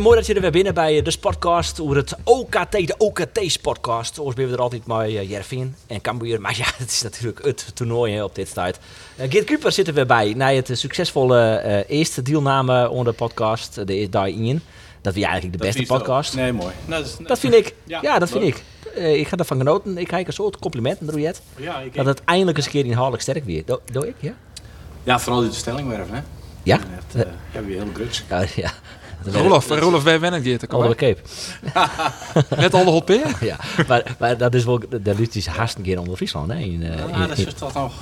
Mooi dat je er weer binnen bij de Sportcast over het OKT, de OKT-sportcast. Ons ben we er altijd bij uh, Jervin en Cambuur, maar ja, het is natuurlijk het toernooi hè, op dit tijd. Uh, Geert Kuper zit er weer bij, na het succesvolle uh, eerste deelname onder de podcast, de daar in. Dat is eigenlijk de Dat beste podcast. Nee, mooi. Nou, dat, is- Dat vind ik. Ja, Ja, dat vind leuk. ik. Eh, ik ga ervan genoten. Ik krijg een soort compliment, Rojet. Ja, ik, Dat het eindelijk eens een keer inhoudelijk sterk weer. Doe, doe ik, ja? ja, vooral die stelling werven, hè? Ja? Echt, eh, ja, weer heel gruts. Ja, ja. Rolof, Rolof, wij wennen het Onder de cape. Net alle hot. Ja, maar, maar dat is wel, de liefde is haast een keer onder Friesland. Hè? In, eh, Ja, in- dat in- is toch nog...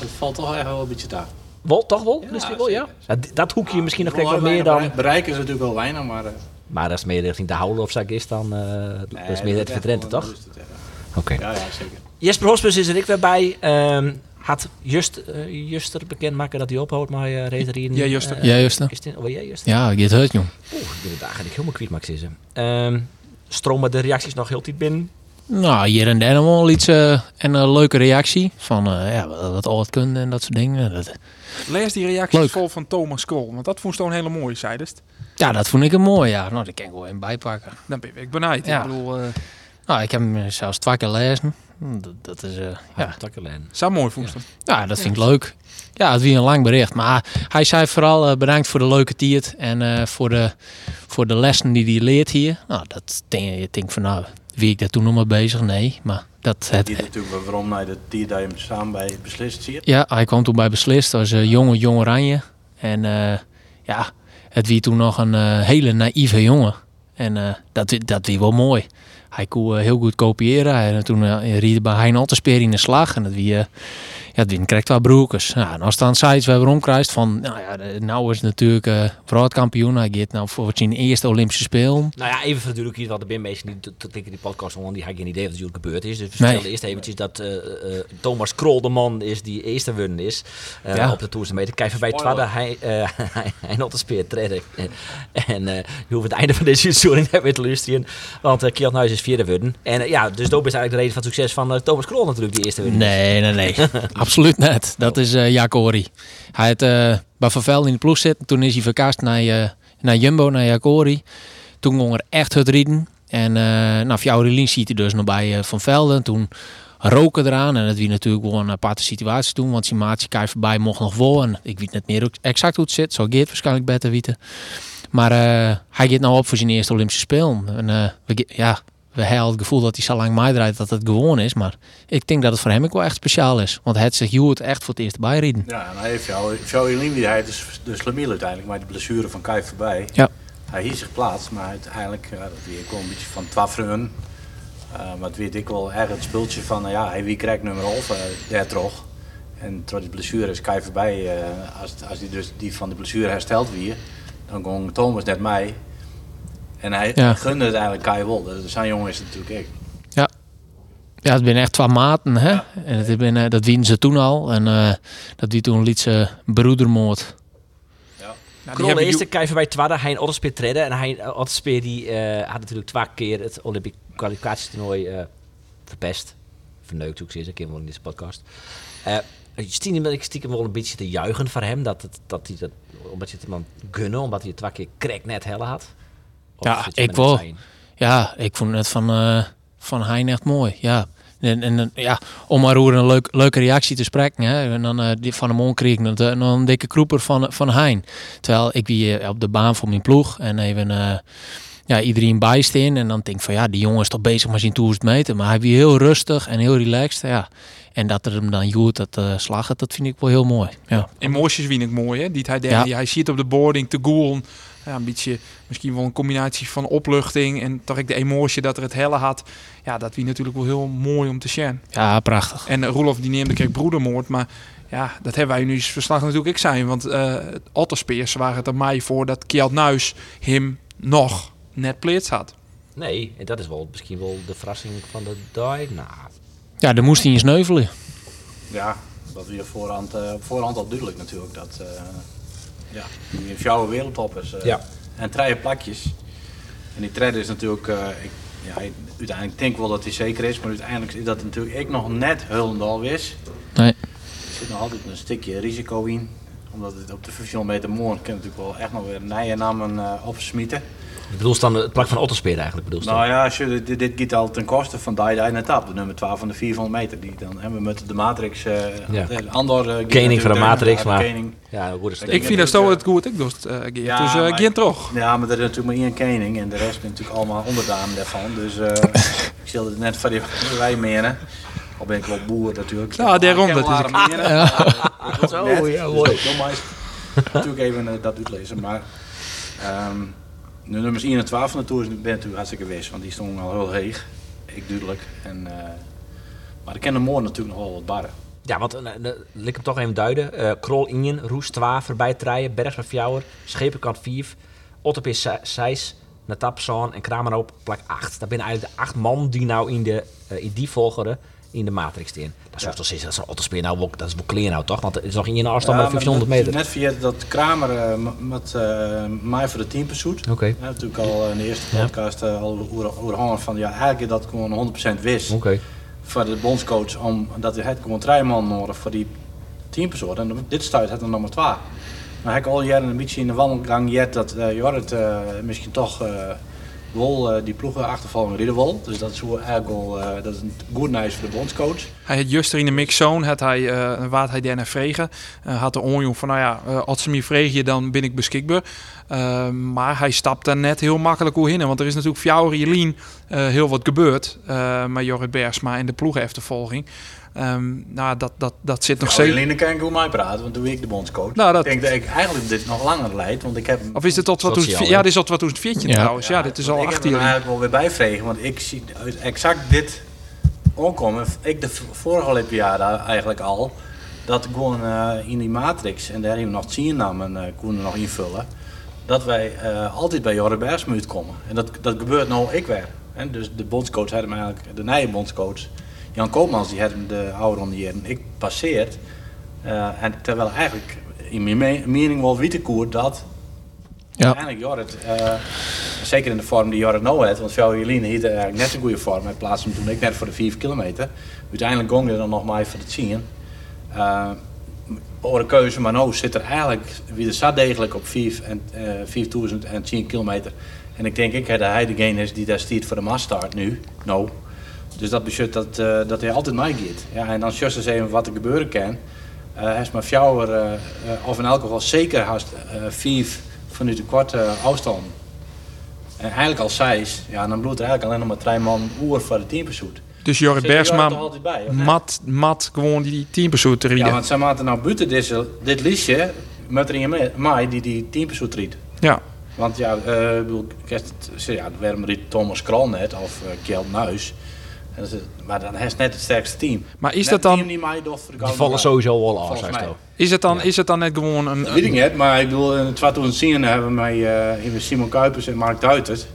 Het valt toch echt wel een beetje daar. Wel, toch wel? Ja, die wel, ja? Dat hoekje misschien nog Wel meer dan... bereik- Bereik is natuurlijk wel weinig, maar... eh, Maar dat is meer richting de houden of zak is dan... eh dat is meer het verdrenten, toch? ja. Oké. Ja, ja, zeker. Jesper Hospus is er ik weer bij. Ehm, had Just, eh Juster bekendmaken dat hij ophoudt met uh, reterieren. Ja, Juster. Eh, Ja, Juster. Is dit, oh, jij Juster? Ja, ik het hurt, jong. Oeh, ik ben het eigenlijk helemaal kwijt, hem. Ehm, stromen de reacties nog heel tijd binnen? Nou, hier en daar nog wel iets eh, en een leuke reactie van eh, ja, wat al het kunnen en dat soort dingen. Dat, Lees die reacties Leuk. vol van Thomas Kool. Want dat vond een hele mooie, zei dus. ja, dat vond ik een mooi. Ja, nou, dat kan ik wel even bijpakken. Dan ben ik benijd. Ja. Ik bedoel, eh Nou, ik heb hem zelfs twee keer lezen. Hm, Dat, dat is, eh, ja. Ja, zou mooi vond ik. ja, dat vind ik leuk. Ja, het was een lang bericht. Maar hij zei vooral eh, bedankt voor de leuke tiert en eh, voor, de, voor de lessen die hij leert hier. Nou, dat denk je denkt van nou, wie ik daar toen nog mee bezig? Nee, maar dat het, Die natuurlijk waarom hij de die dat je hem samen bij beslist ziet. Ja, hij kwam toen bij beslist als eh, jonge, jong oranje. En eh, ja, het wie toen nog een eh, hele naïeve jongen. En eh, dat, dat wie wel mooi. Hij kon eh, heel goed kopiëren. Had toen uh, ried bij Hein Altenspeer in de slag. En dat wie, eh ja, die krijgt wel broekers. Nou, en als dan sites weer rondkrijgt van, nou ja, de- nou is het natuurlijk eh wereldkampioen. Hij gaat nou voor zijn eerste Olympische Spelen. Nou ja, even voor de duidelijkheid, want er zijn mensen die tot- die podcast gewoon, die hebben geen idee wat er natuurlijk gebeurd is. Dus we Nee. vertellen eerst eventjes dat eh, eh, Thomas Krol de man is die eerste winnen is eh, Ja. op de toerstemeter. Kijk bij Spoiler. Twadde, hij, eh hij, hij nog de speer treden. en eh je hoeft het einde van deze uitzending niet meer te luisteren, want uh, Kjeld Nuis is vierde winnen. En ja, dus dat is eigenlijk de reden van het succes van Thomas Krol natuurlijk, die eerste winnen. Nee, nee, nee. Absoluut net. Dat is eh Jacori. Hij had eh, bij Velden in de ploeg zitten. Toen is hij verkast naar, eh, naar Jumbo, naar Jacori. Toen kon er echt het rieden. En nou, Fjouwerlien ziet hij dus nog bij Van Velden. Toen roken eraan. En dat wie natuurlijk wel een aparte situatie toen. Want zijn maatje Kai voorbij mocht nog wel. En ik weet niet meer exact hoe het zit. Zo Geert waarschijnlijk beter weten. Maar hij gaat nou op voor zijn eerste Olympische Spelen. En ja, we hebben het gevoel dat hij zo lang meedraait dat het gewoon is. Maar ik denk dat het voor hem ook wel echt speciaal is. Want hij had zich Joert echt voor het eerst bijrieden. Ja, en hij heeft jou, jou in wie hij dus de slamiel uiteindelijk, maar die blessure van Kai voorbij. Ja. Hij hield zich plaats, maar uiteindelijk, ja, dat weer een beetje van twafferen. Uh, maar het weet ik wel erg het spultje van, nou ja, hij wie krijgt nummer 11, uh, daar toch. En door die blessure is Kai voorbij, uh, als, als hij dus die van de blessure hersteld weer, dan kon Thomas net mij. En hij, Ja. hij gunde het eigenlijk Kai. Dus zijn jongen is het natuurlijk ik. Ja, het zijn echt twee maten. Hè? En het ben, eh, dat wien ze toen al. En eh, dat wie toen liet ze broedermoord. Nou, die Krol de eerste kijken bij Twadde, hij in Otterspeer treden. En hij in Otterspeer die eh, had natuurlijk twee keer het Olympisch kwalificatietoernooi eh verpest. Verneukt, ik zie, een keer in deze podcast. Eh stiekem, ik stiekem wel een beetje te juichen voor hem. Dat, het, dat hij dat, omdat je het hem aan gunnen, omdat hij twee keer crack net helle had. Of Ja, ik wel. zijn? Ja, ik vond het van, eh van Hein echt mooi. Ja. En, en eh, ja, om maar over een leuk, leuke reactie te spreken. Hè. En dan eh, die van hem on kreeg ik nog een, nog een dikke kroeper van, van Hein. Terwijl ik wie eh, op de baan voor mijn ploeg. En even eh, ja, iedereen bijsteen. En dan denk ik van ja, die jongen is toch bezig met zijn 1000 meter. Maar hij wie heel rustig en heel relaxed. Ja. En dat er hem dan joert, dat uh, slagen, dat vind ik wel heel mooi. Ja. Emoties vind ik mooi, hè? Die hij, Ja. hij ziet op de boarding te goelen. Ja, een beetje, misschien wel een combinatie van opluchting en toch ook de emotie dat er het helle had. Ja, dat wie natuurlijk wel heel mooi om te zien. ja, prachtig. En uh, Roelof die neemde kreeg broedermoord, maar ja, dat hebben wij nu eens verslag natuurlijk ik zijn. Want uh, Otterspeers waren het er mij voor dat Kjeld Nuis hem nog net pleets had. Nee, en dat is wel misschien wel de verrassing van de dag. Nou, Ja, dan moest hij in sneuvelen. Ja, Dat weer voorhand, eh, op voorhand al duidelijk natuurlijk. Dat eh ja, die jouw wereldtop is. eh, Ja. En treien plakjes. En die treden is natuurlijk, eh, ik, ja, uiteindelijk denk ik wel dat hij zeker is, maar uiteindelijk is dat natuurlijk ik nog net Hullendal is. Nee. Er zit nog altijd een stukje risico in. Omdat het op de 500 meter moor kan natuurlijk wel echt nog weer nieuwe namen eh opsmieten. Bedoel dan het plak van Otterspeer eigenlijk. Bedoel Nou ja, als je, dit, dit gaat al ten koste van Dai net op, de nummer 12 van de 400 meter. Die dan hebben we met de Matrix. eh Ja. de Andor. eh, Kening van de Matrix, maar- ja, Kening. Ja, het? Ik Ik vind dat zo het goed ik doe het, eh, Geert. Ja, dus eh maar- geen toch. Ja, maar er is natuurlijk maar één Kening en de rest is natuurlijk allemaal onderdanen daarvan. Dus eh, ik zal het net van die wij menen. Al ben ik wel boer natuurlijk. Ja, daarom, Ik heb dat is ik. Ik Zo, ja, dus mooi. meest- Natuurlijk even eh, dat uitlezen, maar ehm, de nummers 1 en 12 van de Tour ben natuurlijk hartstikke wist, want die stonden al heel heeg. Ik duidelijk. En, eh, maar ik ken de moor natuurlijk nog wel wat barren. Ja, want uh, ik hem toch even duiden. Eh Krol Ingen, Roes 2, voorbij Trijen, Bergs van Fjouwer, Schepenkant 5, Otterpeer 6, Natap Zaan en Kramer op plek 8. Dat zijn eigenlijk de acht man die nou in, de, in die volgorde in de matrix staan. Dat is Ja. toch dat Otterspeer nou, wel- dat is wel klein nou toch? Want het is nog in een afstand Ja, maar 1500 maar meter. Net via dat Kramer eh, met eh mij voor de teampursuit. Oké, Ja, natuurlijk al in de eerste podcast eh, al over, over hangen van ja, eigenlijk dat gewoon 100% wist oké. voor de bondscoach om dat hij het gewoon drie man nodig voor die teampersoon. En dit stuit het er nummer twee. Maar heb ik al jaren een beetje in de wandelgang jet dat eh Jorrit eh, misschien toch eh wel eh, die ploegen achtervallen ridden wil. Dus dat is eigenlijk wel, eh, dat is een goed nice voor de bondscoach. Hij had juist er in de mixzone, had hij, eh waar hij vregen. Eh, had de onjong van, nou ja, eh, als ze me vregen, dan ben ik beschikbaar. Eh, maar hij stapt daar net heel makkelijk hoe in. Want er is natuurlijk voor jou, eh, heel wat gebeurd. eh met Jorrit Bergsma in de ploegeneftervolging. Ehm nou, dat, dat, dat zit nog Nou, steeds... Kan ik hoe mij praten, want toen ben ik de bondscoach. Nou, dat- Ik denk dat ik eigenlijk dit nog langer leid, want ik heb... Of is het tot wat Sociaal, Ja, dit is tot wat 2014 Ja. trouwens. Ja, dit is al ik heb 18 er jaar. eigenlijk wel weer bijvregen, want ik zie exact dit aankomen. Ik de vorige Olympiade eigenlijk al, dat gewoon eh, in die matrix, en daar hebben we nog tien namen eh konden nog invullen, dat wij eh, altijd bij Jorre Bergsma komen. En dat, dat gebeurt nou ik weer. En dus de bondscoach eigenlijk, de nieuwe bondscoach, Jan Koopmans, die had hem de oude ronderen. Ik passeert. eh, en terwijl eigenlijk in mijn me- mening wel Wietekoer dat Ja. Uiteindelijk Jorrit, eh, zeker in de vorm die Jorrit nou heeft, want Fjouw Jelien heeft eigenlijk net een goede vorm. Hij plaatste hem toen ik net voor de 4 kilometer. Uiteindelijk gong hij dan nog maar voor het zien. Uh, Oren keuze, maar nou zit er eigenlijk weer zat degelijk op 4 en, eh 4000 en 10 kilometer. En ik denk ik dat hij degene is die daar stiert voor de massstart nu. Nou. Dus dat betekent dat, eh, dat hij altijd mij gaat. Ja, en dan just eens even wat er gebeuren kan. Hij is maar fjouwer, eh, of in elk geval zeker haast eh vijf vanuit de korte afstand. En eigenlijk als zijs, ja, dan bloedt er eigenlijk alleen nog maar drie man oer voor de teampursuit. Dus Jorrit Jorrit Bergsma er bij, mat, mat gewoon die teampursuit te Ja, rijden. want zij maken nou buiten deze, dit liedje met er een mij die die teampursuit riet. Ja. Want ja, eh, ik bedoel, ja, waarom riet Thomas Krol net of uh, Kjeld Nuis. En dat is- Maar dan heeft net het sterkste team. Maar is Net dat dan, die mij door voor de Die vallen sowieso wel af, is het dan, is het dan net gewoon een... Dat weet ik niet, maar ik bedoel, in 2010 hebben wij eh in Simon Kuipers en Mark Duitert.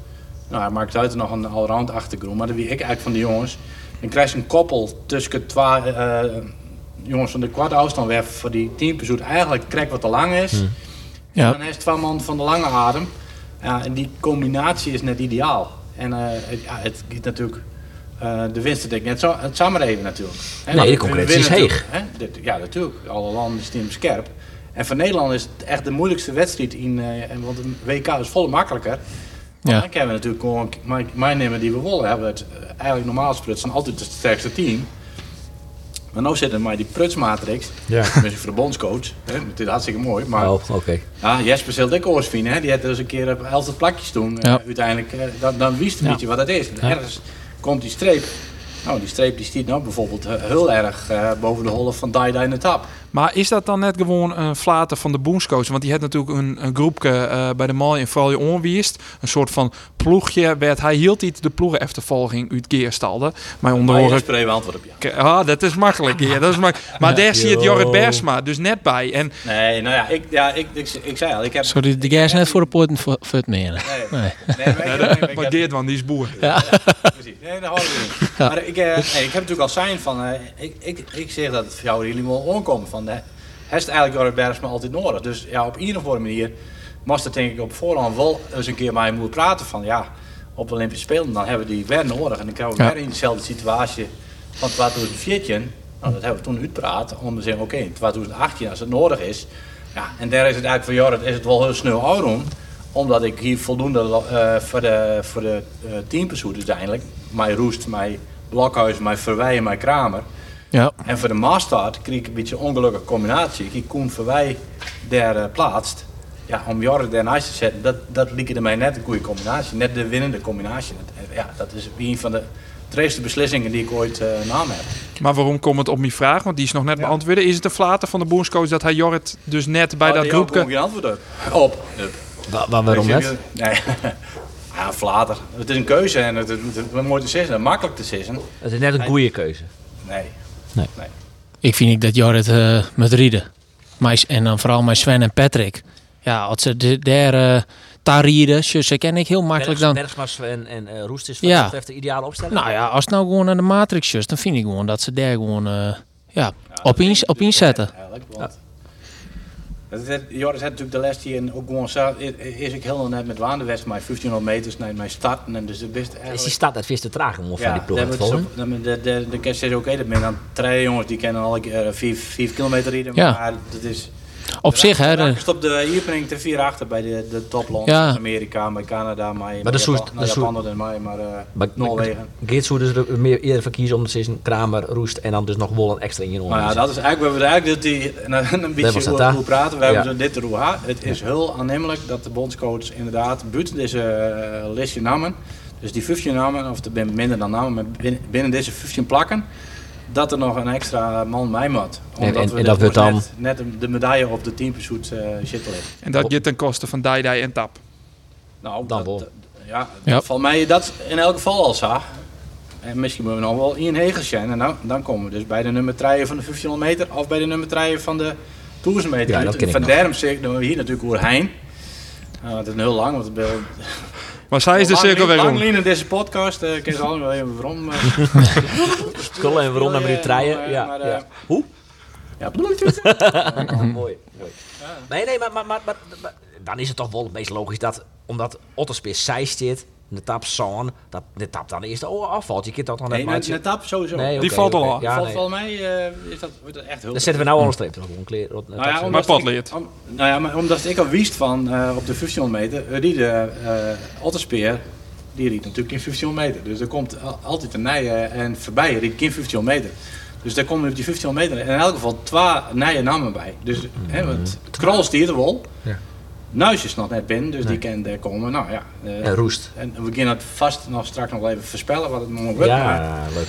Nou, Mark Duitert nog een allround achtergrond, maar dat wie ik eigenlijk van die jongens. Dan krijg je een koppel tussen twee eh, jongens van de kwart afstand weg voor die teampersoet. Eigenlijk krijg wat te lang is. En Ja. dan is het twee man van de lange adem. Ja, en die combinatie is net ideaal. En eh, het, ja, het giet natuurlijk. Eh, de winst denk ik net zo, het samen even natuurlijk. Hè, Nee, de concurrentie is heeg. Ja, natuurlijk. Alle landen staan scherp. En voor Nederland is het echt de moeilijkste wedstrijd. In, eh, en want een WK is vol makkelijker. Want Ja. dan kunnen we natuurlijk gewoon mijn- nemen die we willen. Hebben het eh, eigenlijk normaal sprutsen altijd het sterkste team. Maar nu zitten wij die prutsmatrix. Ja. Tenminste voor de bondscoach. Hè. Dat is hartstikke mooi. Maar Oh, oké. ja, Jesper zult ik oors vinden. Hè. Die had dus een keer op 11 plakjes toen. Ja. uiteindelijk, dan, dan wist Ja. niet wat dat is. Ergens komt die streep. Nou, die streep die stiet nou bijvoorbeeld heel erg eh, boven de holle van in de Tap. Maar is dat dan net gewoon een flater van de boomscoach? Want die had natuurlijk een, een groepje eh, bij de Mal in vooral je onwiest. Een soort van ploegje. Werd, hij hield niet de ploegeneftervolging uit Geerstalde. Maar onder even antwoord op ja. Ah, dat is makkelijk. Ja, dat is makkelijk. Maar daar zie je het Jorrit Bergsma dus net bij. En Nee, nou ja, ik, ja, ik, ik, ik zei al, ik heb... Sorry, de gas net voor de poort voor, voor het meer. Nee, Nee. nee, maar want die is boer. Precies. Nee, dat hoor ik niet. Ja. Maar ik, eh, nee, ik heb natuurlijk al zijn van, eh, ik, ik, ik zeg dat het voor jou jullie wel onkomen. Van, de heeft eigenlijk Jorrit Bergsma altijd nodig. Dus ja, op een of andere manier moest het denk ik op voorhand wel eens een keer met hem moeten praten van, ja, op de Olympische Spelen, dan hebben we die weer nodig. En dan krijgen we Ja. weer in dezelfde situatie van 2014. Nou, dat hebben we toen uitpraat om te zeggen, oké, in 2018 als het nodig is. Ja, en daar is het eigenlijk voor Jorrit is het wel heel snel oud om omdat ik hier voldoende eh, voor de, voor de uh, uiteindelijk, mijn Roest, mijn Blokhuis, mijn Verwij en mijn Kramer. Ja. En voor de maastart kreeg ik een beetje een ongelukkige combinatie. Ik Koen Verwij daar eh, plaatst. Ja, om Jorrit daarnaast te zetten, dat, dat liep mij net een goede combinatie. Net de winnende combinatie. Dat, ja, dat is een van de treeste beslissingen die ik ooit uh, nam heb. Maar waarom komt het op mijn vraag? Want die is nog net Ja. beantwoord. Is het een flater van de boonscoach dat hij Jorrit dus net bij Oh, dat groepje... geen antwoord op. Op. Wa- wa- waarom net? Nee. ja, flater. Het is een keuze en het, het, het, het mooi te makkelijk te. Het is net een goede keuze. Nee. Nee. Ik vind ik dat Jorrit eh met Rieden. Maar- En dan vooral met Sven en Patrick. Ja, als ze de- daar eh daar rieden, ze ken ik heel makkelijk dan. Bergsmas en, en eh, Roest is wat Ja. betreft de ideale opstelling. Nou ja, als het nou gewoon naar de Matrix is, dan vind ik gewoon dat ze daar gewoon eh, ja, op, in, op inzetten. Eigenlijk, want Joris had natuurlijk de les die ook gewoon zo, is- ik heel net met Waandewest, mijn 1500 meters naar mijn starten en dus best is die stad het vis te traag om van ja, die ploeg dan- de, kerst is oké, dat ben dan drie jongens die kennen al uh, 4 kilometer rijden, Ja. maar dat is... Op zich, hè. de- op de hierpening te vier achter bij de, de topland, Ja. Amerika, bij Canada, bij, dat bij is zo- Japan, dat mij, maar uh, Maar- Noorwegen. Geert zou dus er meer eerder voor kiezen om te Kramer, Roest en dan dus nog wel een extra in je Nou ja, dat is eigenlijk, we hebben eigenlijk dat die, een, een beetje hoe, hoe praten. We Ja. hebben zo dit gehad. Het is heel aannemelijk dat de bondscoach inderdaad buiten deze uh, listje namen, dus die 15 namen, of er zijn minder dan namen, maar binnen, binnen deze 15 plakken, dat er nog een extra man bij moet. Omdat en- we en de- dat wordt dan- net, net de- medaille op de teampursuit uh, zitten liggen. En dat je ten koste van Dai Dai en Tap. Nou, Dan dat, dat- ja, Ja. van mij dat in elk geval al zo. En misschien moeten we nog wel in Hegels zijn. En dan, dan komen we dus bij de nummer 3 van de 1500 meter of bij de nummer 3 van de 1000 meter. Ja, dat ken ik van nou hier natuurlijk over Hein. Nou, het is heel lang, want het is Maar zij is de cirkel weer lang in deze podcast. eh, Ik ken ze allemaal wel even waarom. eh. Skullen en waarom naar die treien. Ja, maar, ja. eh, Hoe? Ja, Oh, mooi. mooi. Nee, nee, maar, maar, maar, maar- maar dan is het toch wel het meest logisch dat, omdat Otterspeer zij zit, de tap Zaan, dat de tap dan eerst oh, afvalt. Je kunt dat dan net nee, net tap sowieso. Nee, Die valt al oké. af. Ja, Valt nee. volgens mij eh, is dat, wordt dat echt heel Dan zetten we nou al een streep erop. Een Nou ja, Maar om- nou ja, maar omdat ik al wist van eh, op de 1500 meter, die de uh, Otterspeer, die riet natuurlijk in 1500 meter. Dus er komt al- altijd een nije en voorbij riet in 1500 meter. Dus daar komen op die 1500 meter in elk geval twee nije namen bij. Dus hè, het, het krol stiert er wel. Ja. Nuis is nog net binnen, dus die kan daar komen. Nou ja, eh, En Roest. en we gaan het vast nog straks nog even voorspellen wat het morgen wordt. maar- Ja, leuk.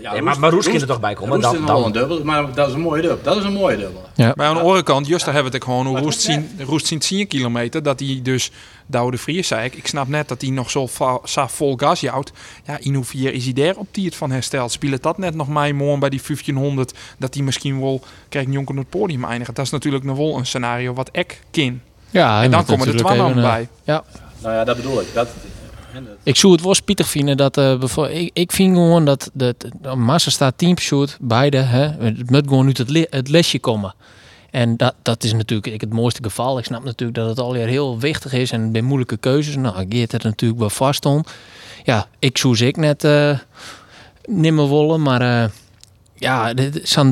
ja, maar- maar Roest kan er toch bij komen, Roest dan- is nog dan- wel een dubbel, maar dat is een mooie dubbel. Dat is een mooie dubbel. Ja. Maar aan de andere kant, juist daar hebben we het gewoon hoe Maar Roest zien, Roest zien 10 kilometer. Dat hij dus, Douwe de Vries zei ik, ik snap net dat hij nog zo, zo vol gas jouwt. Ja, in hoeverre is hij daar op die het van herstelt? Speelt dat net nog mij morgen bij die 1500, dat hij misschien wel, kijk, jonker op het podium eindigt. Dat is natuurlijk nog wel een scenario wat ik kin. Ja, En dan komen er twee namen even, bij. eh, Ja, Nou ja, dat bedoel ik. Dat, ik zou het wel spietig vinden dat eh bevo- ik, ik vind gewoon dat de, de massa staat teamshoot, beide, hè, het moet gewoon uit het, le- het lesje komen. En dat, dat is natuurlijk ik, het mooiste geval. Ik snap natuurlijk dat het alweer heel wichtig is en bij moeilijke keuzes. Nou, Geert het natuurlijk wel vast stond. Ja, ik zou ze ik net eh nimmer willen, maar eh, ja,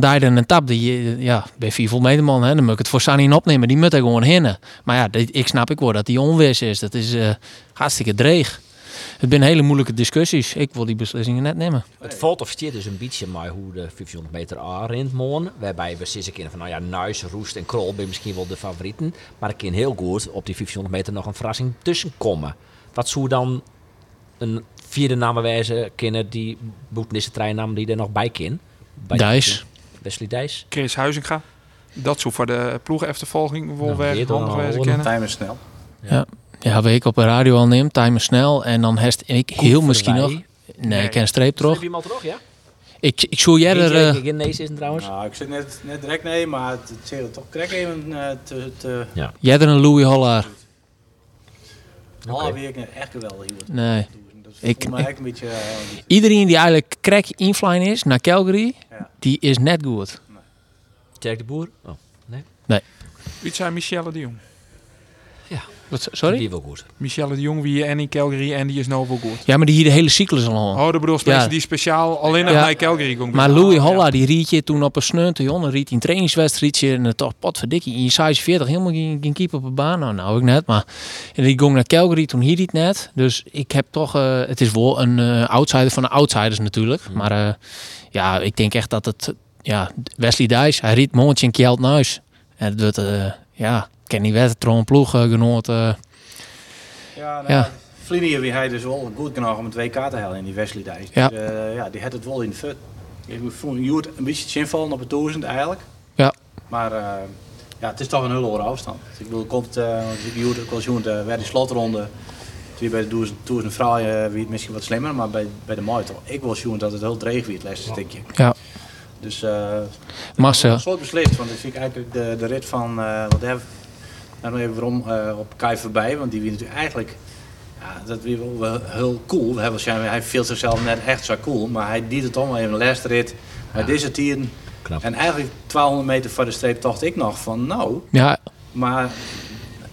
Dijden en Tap, die, ja, bij 400 meter man, hè, dan moet ik het voor Sunny opnemen. Die moet er gewoon hinnen. Maar ja, dit- ik snap ik wel dat die onwis is. Dat is eh, hartstikke dreig. Het zijn hele moeilijke discussies. Ik wil die beslissingen net nemen. Het valt of dus een beetje maar hoe de 1500 meter A rint morgen. Waarbij we zitten kennen van, nou ja, Nuis, Roest en Krol zijn misschien wel de favorieten. Maar ik kan heel goed op die 1500 meter nog een verrassing tussen komen. Wat zou dan een vierde naam wijzen kennen die boetenisse treinnaam die er nog bij kan? Dijs. Wesley Dijs. Chris Huizinga. Dat zou voor de ploegeneftervolging wel Nou, weer Geert dan handig al wezen horen. kennen. Time is snel. Ja, wat ik op de radio al neem, timer snel. En dan hest ik heel misschien nog... Nee, Nee. ik ken een streep Terug. terug. iemand terug, ja? Ik, ik zou jij er... eh, Geen nee is het trouwens. Nou, ik zit net, net direct nee, maar het, zit er toch direct even eh, te, te jij er een Louis Hollaar. Alle week echt geweldig. Nee. Dat Ik- ook een beetje... eh, Iedereen die eigenlijk crack infline is naar Calgary, Ja. die is net goed. Tjerk de Boer. Oh, Iets zijn Michelle de Jong. Wat, Die sorry? wel goed. Michelle de Jong, wie en in Calgary en die is nou wel goed. Ja, maar die hier de hele cyclus al aan. Oh, dat bedoel Ja. die speciaal alleen nog Ja. naar Calgary komt. Maar Louis Holla, die riet je toen op een sneunte, jongen, riet hij een trainingswedstrijdje en het toch potverdikkie. In je size 40 helemaal geen, geen keeper op de baan. Nou, nou ik net, maar en die ging naar Calgary, toen hier het net. Dus ik heb toch, eh, het is wel een eh, outsider van de outsiders natuurlijk. Maar eh, ja, ik denk echt dat het, ja, Wesley Dijs, hij riet mondje in Kjeld Nuis. En het wordt, eh, ja, ken die wedstrijd een ploeg uh, genoemd. eh. Ja, nou, Ja. wie hij dus wel goed genoeg om het WK te halen in die Wesley Dijs. Ja. Dus, eh, ja, die had het wel in de fut. Ik vond Joert een beetje invallen op het duizend eigenlijk. Ja. Maar eh, ja, het is toch een hele hoge afstand. Dus ik bedoel, komt, eh want ik Joert ook Joert, uh, werd die slotronde. Toen bij de duizend, duizend vrouwen wie het misschien wat slimmer, maar bij, bij de mooi toch. Ik wil Joert dat het heel dreig weer het laatste stukje. Ja. Dus eh Marcel. een soort beslist, want ik zie eigenlijk de, de rit van, eh wat hebben dan even waarom eh, op Kai voorbij, want die wie natuurlijk eigenlijk, ja, dat weer wel wel heel cool. Hij, hij viel zichzelf net echt zo cool, maar hij deed het allemaal even de laatste rit. Maar deze tieren, Knap. en eigenlijk 1200 meter voor de streep dacht ik nog van nou, Ja, maar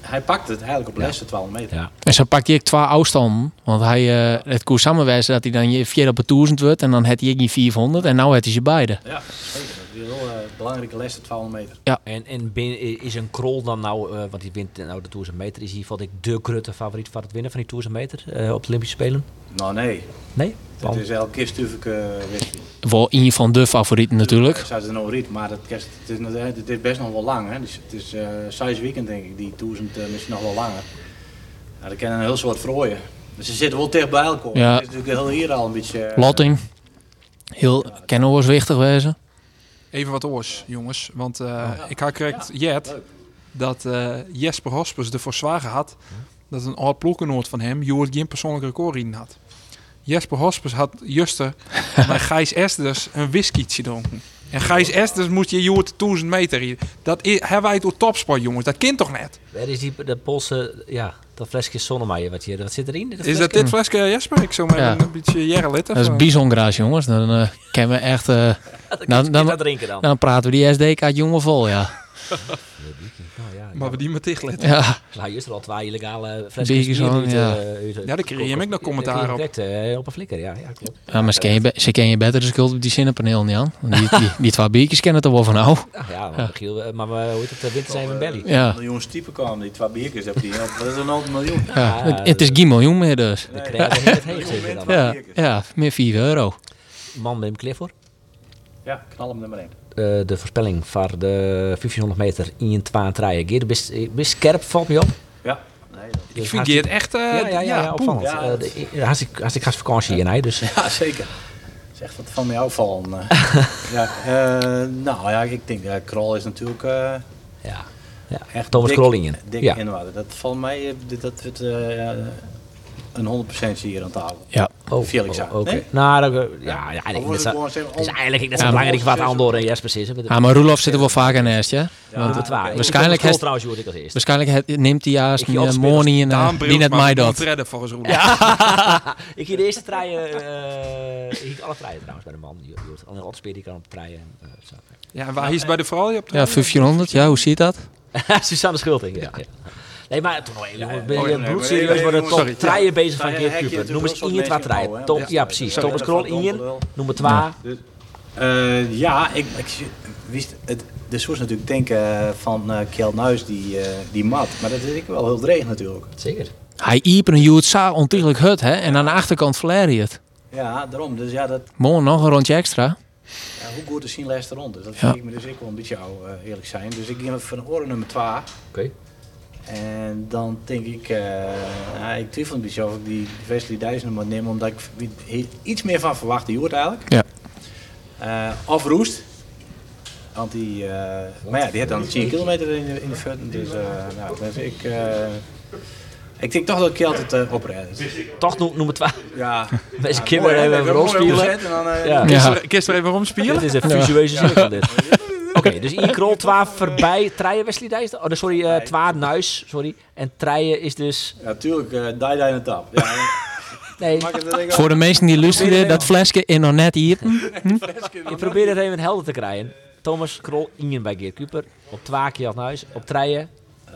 hij pakt het eigenlijk op de Ja. laatste 1200 meter. Ja. En zo pakt hij ook twee afstanden. Want hij, eh, het koers samenwijzen dat hij dan je vier op het 1000 wordt. En dan had hij niet 400. En nu heeft hij ze beide. Ja, zeker. Een belangrijke laatste 1200 meter. En, en ben- is een krol dan nou, eh, want die wint nou de Tours meter, is hier valt ik de grote favoriet voor het winnen van die Tours meter eh, op de Olympische Spelen? Nou nee, Nee? het is elke keer wedstrijd. Wel een van de favorieten natuurlijk. Ik zou het nog niet, maar dat kerst, het, is, nog- het is best nog wel lang. Hè? Dus het is eh zes weekend denk ik, die duizend uh, misschien nog wel langer. Ja, dat kan een heel soort vrooien. Dus ze zitten wel dicht bij elkaar. Ja. Het is natuurlijk heel hier al een beetje... eh, Lotting. Heel kennoors wichtig wezen. Even wat oors, jongens. Want eh, Ja. ik had correct jet dat eh, Jesper Hospers ervoor zwaar had dat een oud ploeggenoot van hem Joert geen persoonlijk record in had. Jesper Hospers had juster bij Gijs Esters een whiskytje dronken. En Gijs Esters moet je Joert 1000 meter. Dat is, hebben wij door topsport, jongens. Dat kind toch net? Waar is die, de Poolse, ja, dat flesje zonnemaaien, wat, je, wat zit erin? Is dat dit flesje, Jesper? Ik zou maar Ja. een beetje litten. Dat is bijzongeraas jongens. Dan eh kennen we echt... eh, dan, dan, dat drinken dan. dan praten we die SD-kaart jongen vol, ja. Ja, Maar we die met dicht letten. Ja, Nou, juist er al twee illegale flesjes bier aan, uit, ja. eh, uit- Ja, daar kreeg je hem ook nog commentaar op. Direct, eh, op een flikker, ja, ja klopt. ja maar ze ken je, ze ken je beter de schuld op die zinnenpaneel niet aan. Want Die, die, die twee biertjes kennen het er wel van nou. Ja, maar, eh, maar we- hoe heet het, eh, winter zijn we in belly. Ja. Een miljoen typen kwamen, die twee biertjes heb die. Dat is een half miljoen. ja. Het, het is geen miljoen meer dus. De krijgen het heet, zeg je dan. Ja, ja meer 4 euro. Man met hem voor. Ja, knal hem nummer 1. Eh, de voorspelling voor de 1500 meter in een twee rijden. Geert, best, best scherp, valt me op. Ja. Nee, dat- Ik vind Geert echt... eh, ja, ja, ja, ja, opvallend. Ja, Eh, de- eh, hartstikke, hartstikke gastvakantie hier, nee, dus ja, zeker. Dat is echt wat van mij afvallen. eh. ja, eh, nou ja, ik denk, ja, Krol is natuurlijk... eh, ja. ja. Echt Thomas dik- Krollingen. Dik Ja. inwaarde. Dat valt mij, eh, dit- dat wordt eh, ja, een 100% hier aan tafel. Ja. Oh, Felix oh, aan. Oké. Nee? Nou, dat, ja, ja, ik Of denk wordt dat zo- is eigenlijk net zo Ja, belangrijk wat Andor en Jesper is. hè. Ja, maar Roelof zit er wel vaker naast, ja? Want dat is waar. waarschijnlijk heeft- trouwens ik als eerste. Waarschijnlijk neemt hij juist zie een money en eh, die net mij dat. moeten redden volgens Roelof. ik hier de eerste treien, eh ik alle treien trouwens bij de man. Wat speelt die kan op treien. eh. Ja, en waar is bij de vrouw? op de Ja, 1500, ja, hoe ziet dat? Susanne Schulting, ja. Ja. Nee, maar toen jongen, ben Oh, je bloedserieus nee, worden sorry. treien bezig van Geert Kuper. Noem eens Ian twee treien. Ja, Ja, precies. Thomas Krol, Ian. 2. Dus, eh, ja, ik, ik wist het. De soort natuurlijk denken van uh, Kjeld Nuis die, eh, die mat. Maar dat is ik wel heel dreig natuurlijk. Zeker. Hij iepen een Joet zo ontiegelijk hut, hè? En aan de achterkant hij het. Ja, daarom. Dus ja, dat, Mooi, nog een rondje extra. ja, hoe goed is zien lijst rond. Dus dat Ja. vind ik me dus ik wel een beetje eh, eerlijk zijn. Dus ik ging van oren nummer 2. Oké. En dan denk ik, eh, ik twijfel een beetje of ik die Wesley Dijssen moet nemen, omdat ik iets meer van verwachtte Joert eigenlijk. Ja. Eh, of Roest. Want die, eh, maar ja, die had dan 10 kilometer in de, in de fut. Dus, eh, nou, dus ik, eh, ik denk toch dat ik altijd uh, oprijden. Toch no- nummer 2. Ja, Deze ja, even Ik heb rol mooi spelen. opgezet en dan, eh, Ja. Kist er, er even romspelen? Dit is een visueuze cirkel dit. Oké, dus Ian Krol, 12 voorbij. Treien Wesley Dijs. Oh, nee, sorry, eh 12 Nuis. Sorry. En treien is dus... Ja, tuurlijk, uh, die die in de tap. Ja, Nee, Voor de mensen die luisteren, dat flesje is nog net hier. ik probeer het even helder te krijgen. Thomas Krol, Ingen bij Geert Kuper. Op twee keer naar huis. Op treien, Eh,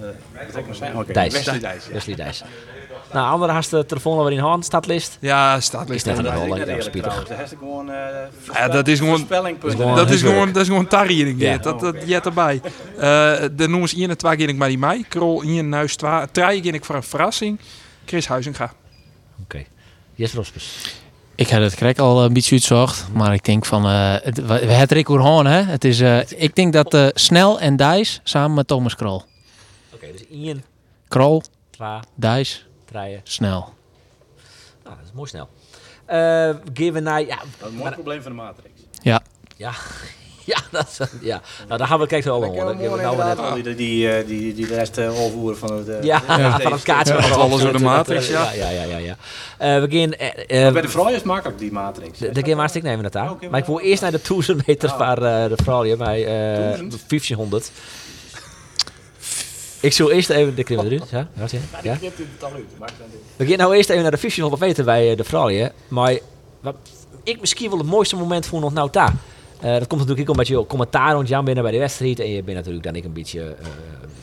eh? Oké, Dijs. Wesley Dijs. ja. Wesley Dijs. Nou, andere had de telefoon alweer in hand, stadlist. Ja, staat Is net een Dat is rol, ja, spietig. gewoon, eh, Ja, dat is gewoon- Dat is gewoon, dat is gewoon tarriering. Ja. Ja. Dat, dat jet erbij. Eh de noemen ze 1 en 2 ging ik maar die mij. Krol 1 nuis 2. 3 ging ik voor een verrassing. Chris Huizinga. Oké. Jesper Rospers. Ik had het krek al een beetje uitzocht, maar ik denk van, eh het, we het Rick hè. Het is, eh, ik denk dat eh, Snel en Dijs samen met Thomas Krol. Oké, dus Ingen, Krol, twee, Dijs, treien. Snel. Nou, dat is mooi snel. Eh gaan we naar... Ja, Dat is een mooi probleem van de Matrix. Ja, ja, ja, dat is, ja. Nou, daar gaan we kijken al Dat gaan we nou net... al die, die, eh, die, die de rest eh, overvoeren van het... eh, Ja, de- van het kaartje. Ja, wat alles door de dat- matrix, ja. Ja, ja, ja, ja. Eh, we gaan... eh, eh, Bij de vrouw is het makkelijk, die Matrix. De, de game hartstikke nemen we het aan. Oké, maar ik wil eerst naar de 1000 meter Oh. waar eh, de vrouw hier bij eh 1000? 1500. Ik zal eerst even de klimmen eruit. Ja? Wat je? ja? Het al uit. We gaan nou eerst even naar de 1500 meter bij eh, de vrouw hier. Maar wat ik misschien wel het mooiste moment vond nog nou daar. Eh, dat komt natuurlijk ook omdat je commentaar rond Jan binnen bij de wedstrijd. En je bent natuurlijk dan ik een beetje eh,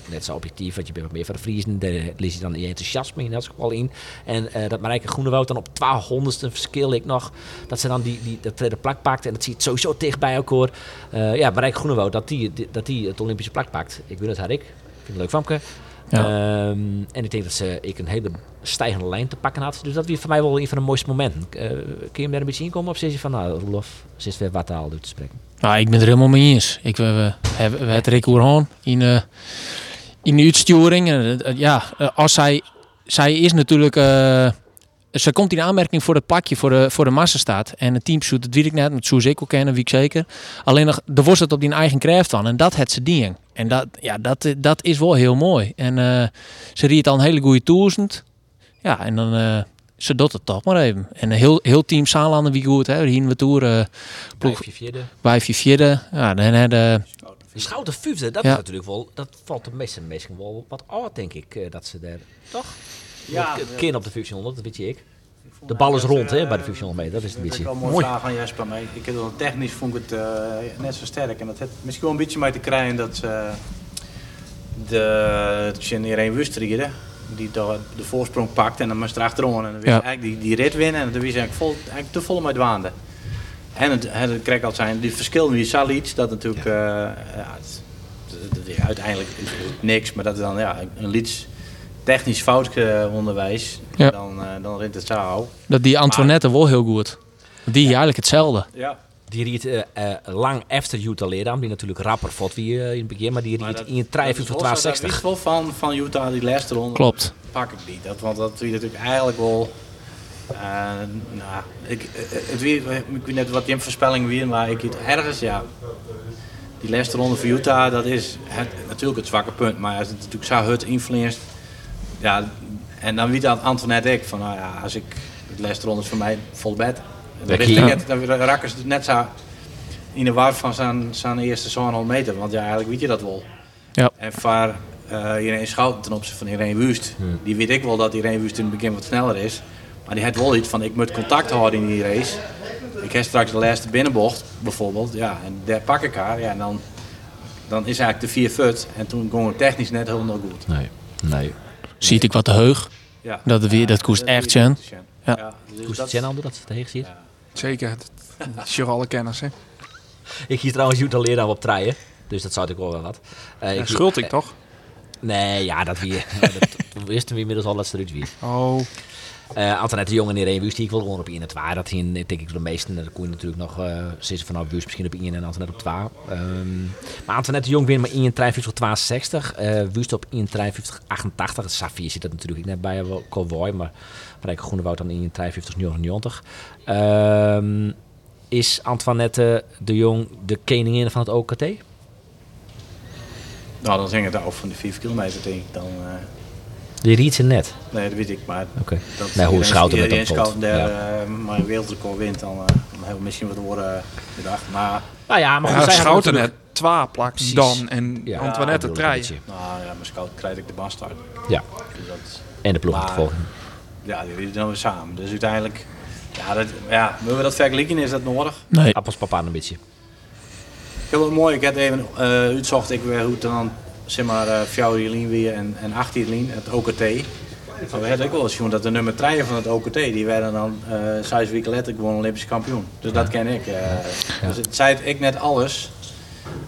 net zo objectief. Want je bent wat meer van de Vriezen. Daar lees je dan je enthousiasme in dat geval in. En eh, dat Marijke Groenewoud dan op 1200ste verschil ik nog. Dat ze dan die, die, dat tweede plak pakt. En dat zie je sowieso dicht bij elkaar. Ja, Marijke Groenewoud dat die, die- dat die het Olympische plak pakt. Ik weet het, had ik. Ik vind het leuk. Ja. Ehm, en ik denk dat ze ik een hele stijgende lijn te pakken had. Dus dat was voor mij wel een van de mooiste momenten. Eh, kun je hem daar een beetje in komen? Of zeg je van, nou, Roelof, zit weer wat taal te spreken? nou, ik ben er helemaal mee eens. Ik, we, we hebben we het Rick Oerhaan in, eh, in de uitsturing. Eh, ja, als zij, zij is natuurlijk... ze komt in aanmerking voor het plakje voor de, voor de massastaat. En het teamshoot, dat weet ik net, met ik ook kennen, wie ik zeker. Alleen nog, er was het op die eigen kracht van. En dat het ze ding. En dat, ja, dat, eh, dat is wel heel mooi. En eh, ze riet al een hele goede toezend. Ja, en dan... eh, ze doet het toch maar even. En een heel, heel team Saalanden wie goed, hè. Hier we toer uh, Ploeg- Vijfje, vierde. bij vierde. Ja, dan De Schouten vijfde, dat Ja. is natuurlijk wel, dat valt de meeste mensen wel wat oud, denk ik, eh, dat ze daar, toch? Ja, keer op de 1500, dat weet je ik. De bal is rond, hè, bij eh, de 1500 meter, dat is een Dat beetje. is wel een mooie Mooi. vraag van Jesper. Maar ik heb wel technisch vond ik het eh, net zo sterk. En dat heeft misschien wel een beetje mee te krijgen dat ze de Irene Wustriede, die de, de voorsprong pakt en dan moest er achterom. En dan wist Ja. eigenlijk die, die rit winnen en dan wist eigenlijk, vol, eigenlijk te vol met waande. En het, het, het kreeg al zijn, die verschil wie Salic, dat natuurlijk, eh, ja, het, het- het- ja, uiteindelijk is het niks, maar dat is dan ja, een lieds technisch fout eh, onderwijs, Ja. dan, eh, dan rint het zo. dat die Antoinette wel heel goed. Die eigenlijk hetzelfde. Ja, Die riet eh, eh, lang efter Utah Leerdam, die natuurlijk rapper vond wie in het begin, maar die Maar riet dat- in 53 dat tot is wel zo, 62. Dat wist wel van, van Utah, die laatste ronde. Klopt. Pak ik niet. Dat, want dat wie natuurlijk eigenlijk wel... eh, nou, ik, het weer, ik weet net wat die voorspelling weer, maar ik het ergens, ja... Die laatste ronde voor Utah, dat is het, natuurlijk het zwakke punt. Maar als het natuurlijk zo hut influenced... Ja, en dan weet dat Antoinette ik van, nou ja, als ik... De laatste ronde is voor mij vol bed. Dan, hier. ik net, dan ze net zo in de war van zijn, zijn eerste zo'n meter. Want ja, eigenlijk weet je dat wel. Ja. En voor eh Irene Schouten ten opzichte van Irene Wust, die weet ik wel dat Irene Wust in het begin wat sneller is. Maar die heeft wel iets van, ik moet contact houden in die race. Ik heb straks de laatste binnenbocht, bijvoorbeeld. Ja, en daar pak ik haar. Ja, en dan, dan is eigenlijk de vier fut. En toen ging het technisch net helemaal goed. Nee, nee. Ziet ik wat te heug. Ja. Dat weer- dat koest echt. Jen. Ja. Ja, dus dat- het Jen dat ze tegen ziet? Zeker. Dat is je alle kennis, hè. Ik hier trouwens Utah Leerdam op treien, dus dat zou ik wel wel wat. Eh, Ja, ik- schuld ik eh, toch? Nee, ja, dat wie. dat wisten we inmiddels al dat ze eruit wie. Oh, Uh, Antoinette de Jong en Irene Wust, die ik wel gewoon op 1 en 2. Dat ging, denk ik, de meesten. Dan kon je natuurlijk nog uh, zitten van nou, Wust misschien op 1 en Antoinette op 2. Um, maar Antoinette de Jong wint maar 1 53 62. Uh, Wust op 1 53 88. Het Safir zit dat natuurlijk net bij Cowboy, maar Rijke Groenewoud dan 1 53 99. Um, is Antoinette de Jong de koningin van het OKT? Nou, dan zing het af van de 5 kilometer, denk ik. Dan, uh... Die riet ze net. Nee, dat weet ik, maar okay. dat nee, hoe Schouten met dat daar ja. uh, maar een wereldrecord wint, dan, uh, dan hebben we misschien wat horen uh, gedacht. Maar, nou ja, maar ja, Schouten net twee plak dan en ja, Antoinette ja, trein. Nou ja, maar Schouten krijg ik de bastard. Ja. Dus dat, en de ploegachtervolging. ja, die winnen dan weer samen. Dus uiteindelijk, ja, dat, ja willen we dat vergelijken, is dat nodig? Nee. Appels papa een beetje. Heel mooi, ik heb even uh, uitzocht ik weer hoe het dan, zeg maar, uh, 4 lijn weer en, en 18 lijn, het OKT. Maar we hadden ook wel eens dat de nummer 3 van het OKT, die werden dan uh, zes weken later gewoon Olympisch kampioen. Dus dat ken ik. Uh, ja. Dus het zei ik net alles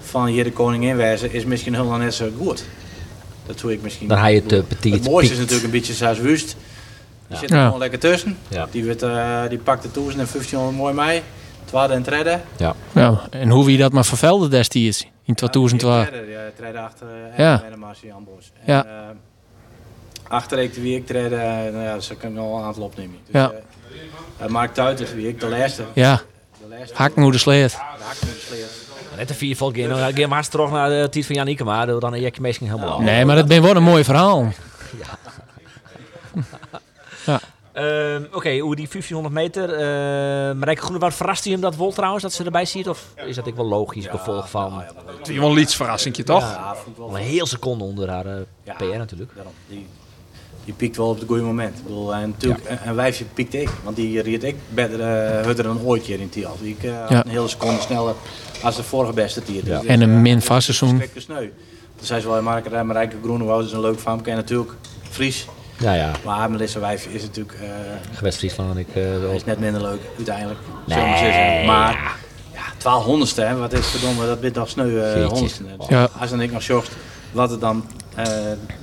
van hier de koningin wijzen is misschien helemaal net zo goed. Dat doe ik misschien. Dan ga je het uh, petit. Het mooiste is natuurlijk een beetje zoals Wust. Die zit er ja. gewoon lekker tussen. Ja. Die, werd, uh, die pakt de 1000 en 1500 mooi mee. Tweede en derde. Ja. ja. En hoe wie dat maar vervelde destijds in 2012. Ja, ja, treden achter uh, ja. Ambos. En, ja. Uh, achter ik de wie ik treden, nou ja, ze kunnen al een aantal opnemen. Dus, ja. Uh, Mark Tuiter, wie ik de laatste. Ja. Hakmoeder sleet. Ja, de hakmoeder sleet. Net een vier volk in. Ga maar terug naar de tijd van Janneke, maar dan heb je misschien helemaal. Nee, maar dat ben wel een mooi verhaal. Ja. ja. Uh, Oké, okay, hoe die 1500 meter. Uh, Marijke Groenewoud, verrast hij hem dat wel trouwens, dat ze erbij ziet? Of is dat ik wel logisch gevolg van... Nou, ja, het is wel een iets verrassingje, toch? Ja, wel een heel seconde onder haar uh, PR natuurlijk. Daarom, die, die piekt wel op het goede moment. Ik bedoel, en natuurlijk, ja. een wijfje piekte ik, want die reed ik beter uh, dan ooit hier in Tiel. Ik uh, ja. een hele seconde sneller als de vorige beste tier. Dus, en een min vast seizoen. Toen zei ze wel, Marijke Groenewoud is een leuk van en natuurlijk Fries. Ja, ja. Maar Melissa Wijf is natuurlijk... Uh, Gewest Friesland ik... Uh, is net minder leuk, uiteindelijk. Nee. Maar ja, 1200ste, hè, wat is verdomme, dat bent nog sneu uh, honderdste. Dus ja. Als dan ik nog zocht, wat het dan... Uh,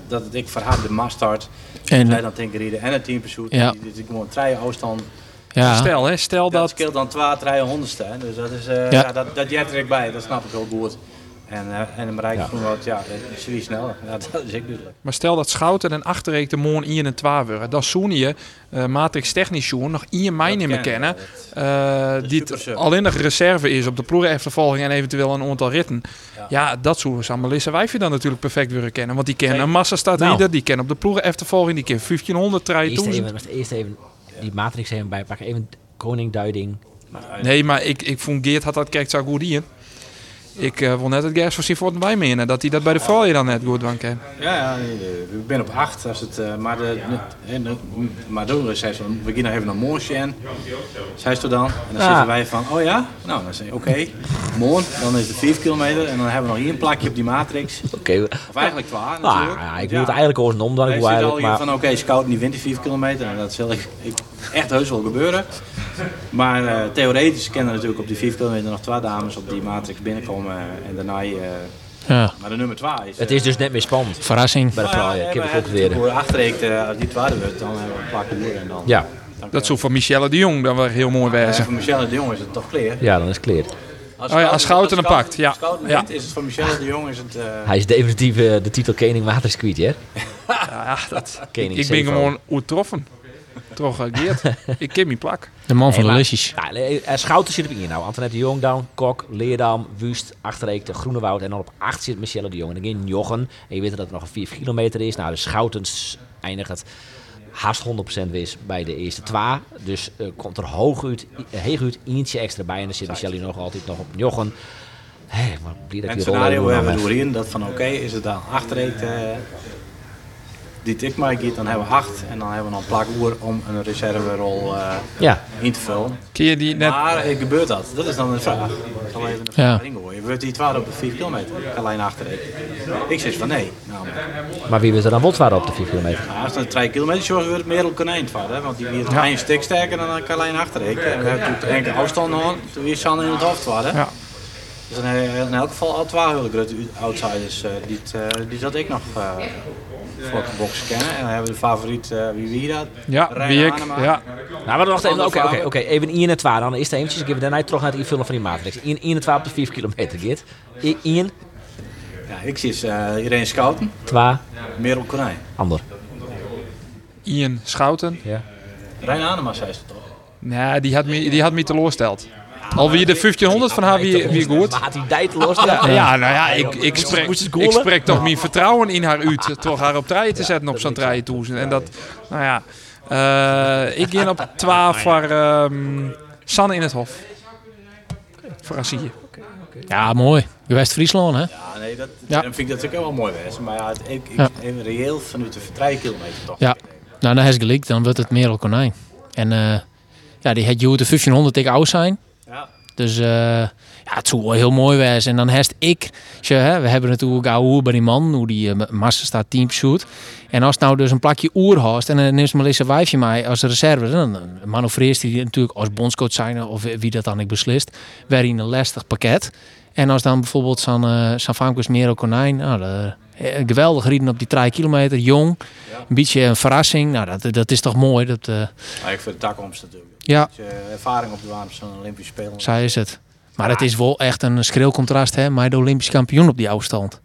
dat het ik voor haar de mastart, en zij dan Tinkeride en het team pursuit. Ja. Die, die gewoon drie afstand. Ja. Stel, hè, stel dat... Dat scheelt dan 2, 3 honderdste. Hè. Dus dat is... Uh, ja. ja. dat, dat jet er ik bij, dat snap ik heel goed. En, uh, en een bereik ja. wat, ja, is wie sneller. Ja, dat is ik duidelijk. Maar stel dat Schouten en Achterreek de Moon 1 en 2 worden. Dan zoen je uh, Matrix Technisch Joen nog niet meer kennen. Uh, die alleen nog reserve is op de ploegenachtervolging en eventueel een aantal ritten. Ja, ja dat zou Sam Melissa Wijfje dan natuurlijk perfect willen kennen. Want die kennen een massa staat nou. die kennen op de ploegenachtervolging, die kennen 1500 rijden. Eerst even, eerst even die Matrix even bijpakken. Even koningduiding. Nee, maar ik, ik vond Geert had dat kijkt zo goed in. Ik uh, wil net het Gers van Sivort bij menen dat hij dat bij de vrouwen dan net goed kan. Ja, ja, ik ben op acht. Als het, uh, maar de, de, de, maar doen zei zo, we gaan nog even naar Moorsje en zei ze dan. En dan ah. zitten wij van, oh ja? Nou, dan zei oké, okay, mooi. Dan is het 5 kilometer en dan hebben we nog hier een plakje op die matrix. Oké. Okay. Of eigenlijk waar, ah, natuurlijk. ja, ik moet het eigenlijk over een omdraai. Ik zit al hier maar... van, oké, okay, scout die wint die 5 kilometer. En dat zal ik, ik echt heus wel gebeuren. Maar uh, theoretisch kennen natuurlijk op die 5 kilometer nog twee dames op die matrix binnenkomen. En daarna... Uh, ja. Maar de nummer 2 is... Het is dus net meer spannend. Verrassing. Bij de vrouw, ja. Ik heb het ook weer. Hoe achterreekt, als die tweede wordt, dan hebben we een plak en dan... Ja. Dat zou voor Michelle de Jong dan wel heel mooi wezen. Ja, voor Michelle de Jong is het toch clear? Ja, dan is het clear. Als, oh ja, als Schouten hem pakt, ja. ja. is het voor Michelle de Jong is het... Uh... Hij is definitief uh, de titel Kening Watersqueet, hè? ja, dat... Kening ik ben gewoon oertroffen. Toch Geert. ik ken mijn plak. De man van de listjes. Ja, Schouten zit op in nou. Antoinette de Jong down, Kok, Leerdam, Wust, Achterreek, de Groenewoud. En dan op 8 zit Michelle de Jong. En dan Jochen. En je weet dat het nog een 4 kilometer is. Nou, de Schoutens eindigt het haast 100% wis bij de eerste twee. Dus uh, komt er hoog uit, uit eentje extra bij. En dan zit Michelle nog altijd nog op Jochen. Hey, maar dat en het scenario hebben we doorheen dat van oké, okay, is het dan achterreek... Die tik maar dan hebben we acht en dan hebben we nog een plak oer om een reserverol uh, ja. in te vullen. Kun je die net... Maar uh, gebeurt dat? Dat is dan een vraag. Ik zal even een vraag ja. ingooien. Wordt die 12 op de 4 kilometer? alleen achterheen. Ik zeg van nee. Namelijk. Maar wie wil er dan wat op de 4 kilometer? Nou, als het 3 kilometer zoals wordt het meer op konijn varen. Want die weer ja. een stuk sterker dan alleen achterheen. En we hebben toen enkele afstand nog, toen weer Sanne in het hoofd waren. Ja. Dus dan in elk geval al twee hele grote outsiders. Uh, die, uh, die zat ik nog uh, voor de box kennen. En dan hebben we de favoriet, uh, wie wie dat? Ja, wie ik. Ja. Nou, maar wacht even. Oké, oké, oké. Even 1 en 2. Dan is het eventjes. Ik heb daarna terug naar het invullen van die matrix. 1 en 2 op de 5 kilometer, Git. 1. Ja, ik zie uh, Irene Schouten. 2. Merel Konijn. Ander. Ian Schouten. Ja. Rijn Anema zei ze toch? Nee, die had me, die had me teleurgesteld. Al wie de 1500 van haar wie, wie goed. Maar had hij tijd los? Ja, ja, nou ja, ik, ik, spreek, ik spreek toch mijn vertrouwen in haar uit. Toch haar op trein te zetten op zo'n trein toe. En dat, nou ja. Uh, ik ging op 12 voor um, Sanne in het Hof. Voor Assië. Ja, mooi. West-Friesland, hè? Ja, nee, dat, ja. vind ik dat natuurlijk wel mooi wezen. Maar ja, ik, ik, ja. reëel vanuit de 3 kilometer toch. Ja. Nou, dan is het gelijk, dan wordt het Merel Konijn. En eh, ja, die had je de 1500 ik oud zijn. Ja. Dus eh, ja, het zou wel heel mooi wezen. En dan heeft ik, tje, hè, we hebben natuurlijk oude bij die man, hoe die uh, massa staat team shoot. En als nou dus een plakje oer hast en dan neemt Melissa Wijfje mij als reserve, dan manoeuvreert hij natuurlijk als bondscoach zijn of wie dat dan ik beslist, weer in een lastig pakket. En als dan bijvoorbeeld zo'n uh, Famkes Mero Konijn, nou, de, geweldig rieden op die 3 kilometer, jong, Ja. een beetje een verrassing. Nou, dat, dat is toch mooi. Dat, uh, ik vind de takkomst natuurlijk. Ja, je ervaring op de op zo'n Olympische Spelen. zij is het. Maar het is wel echt een schreeuwcontrast hè, met de Olympisch kampioen op die afstand.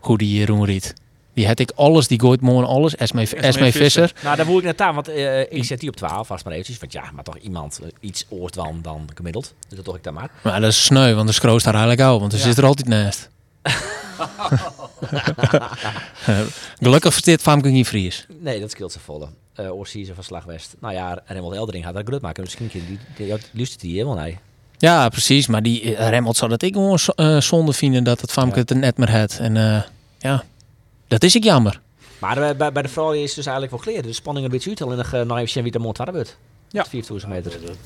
Hoe die uh, Roen riet. Die had ik alles, die gooit morgen alles. Esme, Esme Visser. Nou, daar voel ik net aan, want uh, ik zet die op 12 vast maar eventjes. Want ja, maar toch iemand uh, iets oort dan, dan gemiddeld. Dus dat toch ik daar maar. Maar dat is sneu, want de scroost daar eigenlijk al, want er Ja. zit er altijd naast. Gelukkig versteert Famke niet Fries. Nee, dat scheelt ze volle. Uh, Oorsieze van Slagwest. Nou ja, Remmelt Eldering gaat dat grut maken. Misschien die, die, die, die luistert die helemaal nee. Ja, precies. Maar die uh, Remmelt zou dat ik gewoon uh, zonde vinden dat het Famke het er net meer had. En uh, ja, dat is ik jammer. Maar uh, bij, bij de vrouwen is dus eigenlijk wel geleerd. De spanning een beetje uit. Alleen nog uh, even zien wie de mond wordt. Ja. 4000 meter. Dat, dat,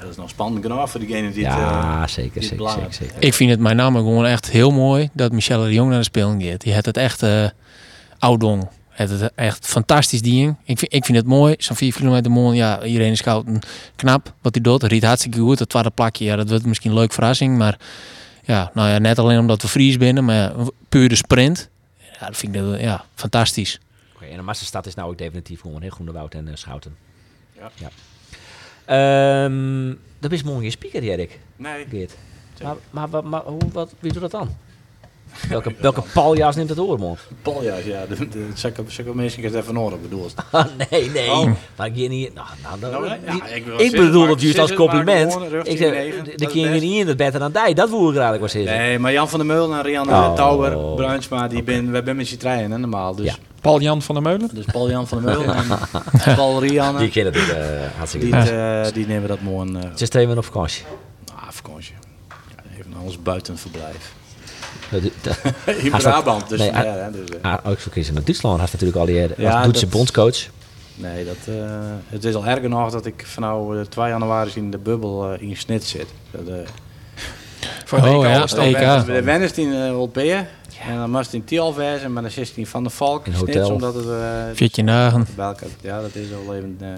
dat, is nog spannend genoeg voor diegene die ja, het, zeker, die zeker, het zeker, zeker, Ik vind het met name gewoon echt heel mooi dat Michelle de Jong naar de Spelen gaat. Die had het echt uh, oudong. Het is echt fantastisch ding. Ik vind, ik vind het mooi. Zo'n 4 kilometer mooi. Ja, iedereen is koud en knap wat hij doet. Het riet hartstikke goed. Het tweede plakje, ja, dat wordt misschien een leuke verrassing. Maar ja, nou ja, net alleen omdat we Fries binnen, maar puur de sprint. Ja, dat vind ik ja, fantastisch. Oké, okay, en de massastad is nou ook definitief gewoon heel Groenewoud en uh, Schouten. Ja. ja. Um, dat is mooi je speaker, Erik. Nee. Geert. Maar, maar, maar, maar hoe, wat, wie doet dat dan? Welke, welke paljas neemt het oor, man? Paljas, ja. De, de, zulke, mensen het even horen, bedoel je? Ah, nee, nee. Oh. Maar ik niet... Nou, nou, nou, Nou, ja, ik, ik bedoel dat juist als compliment. Ik zeg, de kinderen niet in het beter dan die. Dat voel ik eigenlijk wel zeggen. Nee, maar Jan van der Meulen en Rianne Oh. Touwer, Bruinsma, die okay. ben, wij zijn met z'n treinen, hè, normaal. Dus, Ja. Paul Jan van der Meulen. dus Paul Jan van der Meulen en Paul Rianne, Die kennen het uh, hartstikke die, goed. het, uh, die nemen dat mooi. Uh, Ze is twee op vakantie. ah, vakantie. Ja, even ons buitenverblijf. In Brabant, dus, nee, ja, hè, dus uh. ah, ook verkiezen naar Duitsland. Hij heeft natuurlijk al die ja, Duitse dat, bondscoach. Nee, dat, uh, het is al erger nog dat ik vanaf uh, 2 januari in de bubbel uh, in Snit zit. Dat, Voor oh, EK ja, EK. De Wennis in uh, Olpeer. En dan moest in Tiel wezen, maar dan 16 van de Valk. In hotel. omdat het... Uh, Veertje dagen. Ja, dat is al even, uh,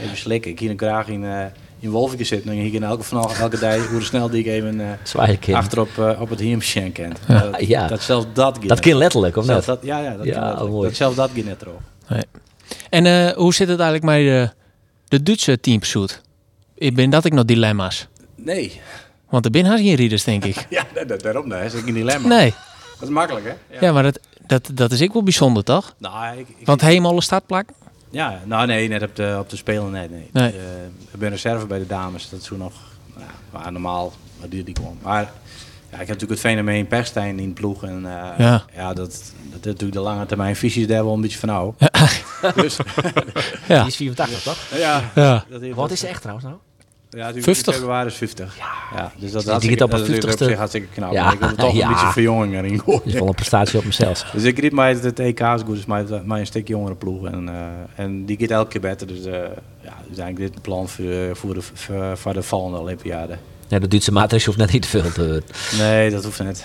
even slikken. Ik hier graag in, uh, in Wolfike zitten. En ik in elke vanaf elke dag hoe snel die ik even uh, achterop uh, op het hiemsjen kent. Ja. Dat, ja. dat zelfs dat Dat kan letterlijk, of net? Dat, ja, ja, dat, ja, mooi. dat zelfs dat gaat net erop. Nee. En uh, hoe zit het eigenlijk met de, de Duitse teampursuit? Ik ben dat ik nog dilemma's. Nee. Want er had geen rieders, denk ik. ja, dat, daarom daar is ik een dilemma. Nee. Dat is makkelijk, hè? Ja, ja maar dat, dat, dat is ook wel bijzonder, toch? Nou, ik, ik, Want helemaal de startplak? Ja, nou nee, net op de, op de Spelen, nee. nee. nee. Uh, ik ben reserve bij de dames, dat is toen nog nou, maar normaal, maar die, die kwam. Maar ja, ik heb natuurlijk het fenomeen Perstijn in de ploeg. En uh, ja, ja dat, dat is natuurlijk de lange termijn visies daar wel een beetje van nou. Ja. dus, ja. Die is 84, toch? Ja. ja. Wat is ze echt trouwens nou? Ja, 50. februari is 50. Ja. ja dus dat, die dat, gaat op een 50 op zich hartstikke knap. Ja. Ik heb er toch ja. een beetje verjonging erin Dat is wel een prestatie op mezelf. Dus ik riep mij het EK is goed, dus mij, mij een stuk jongere ploeg. En, uh, en die gaat elke keer beter. Dus uh, ja, dus eigenlijk dit plan voor, voor, de, voor, voor de volgende Olympiade. Ja, de Duitse maatregelen hoeft net niet te veel te Nee, dat hoeft niet.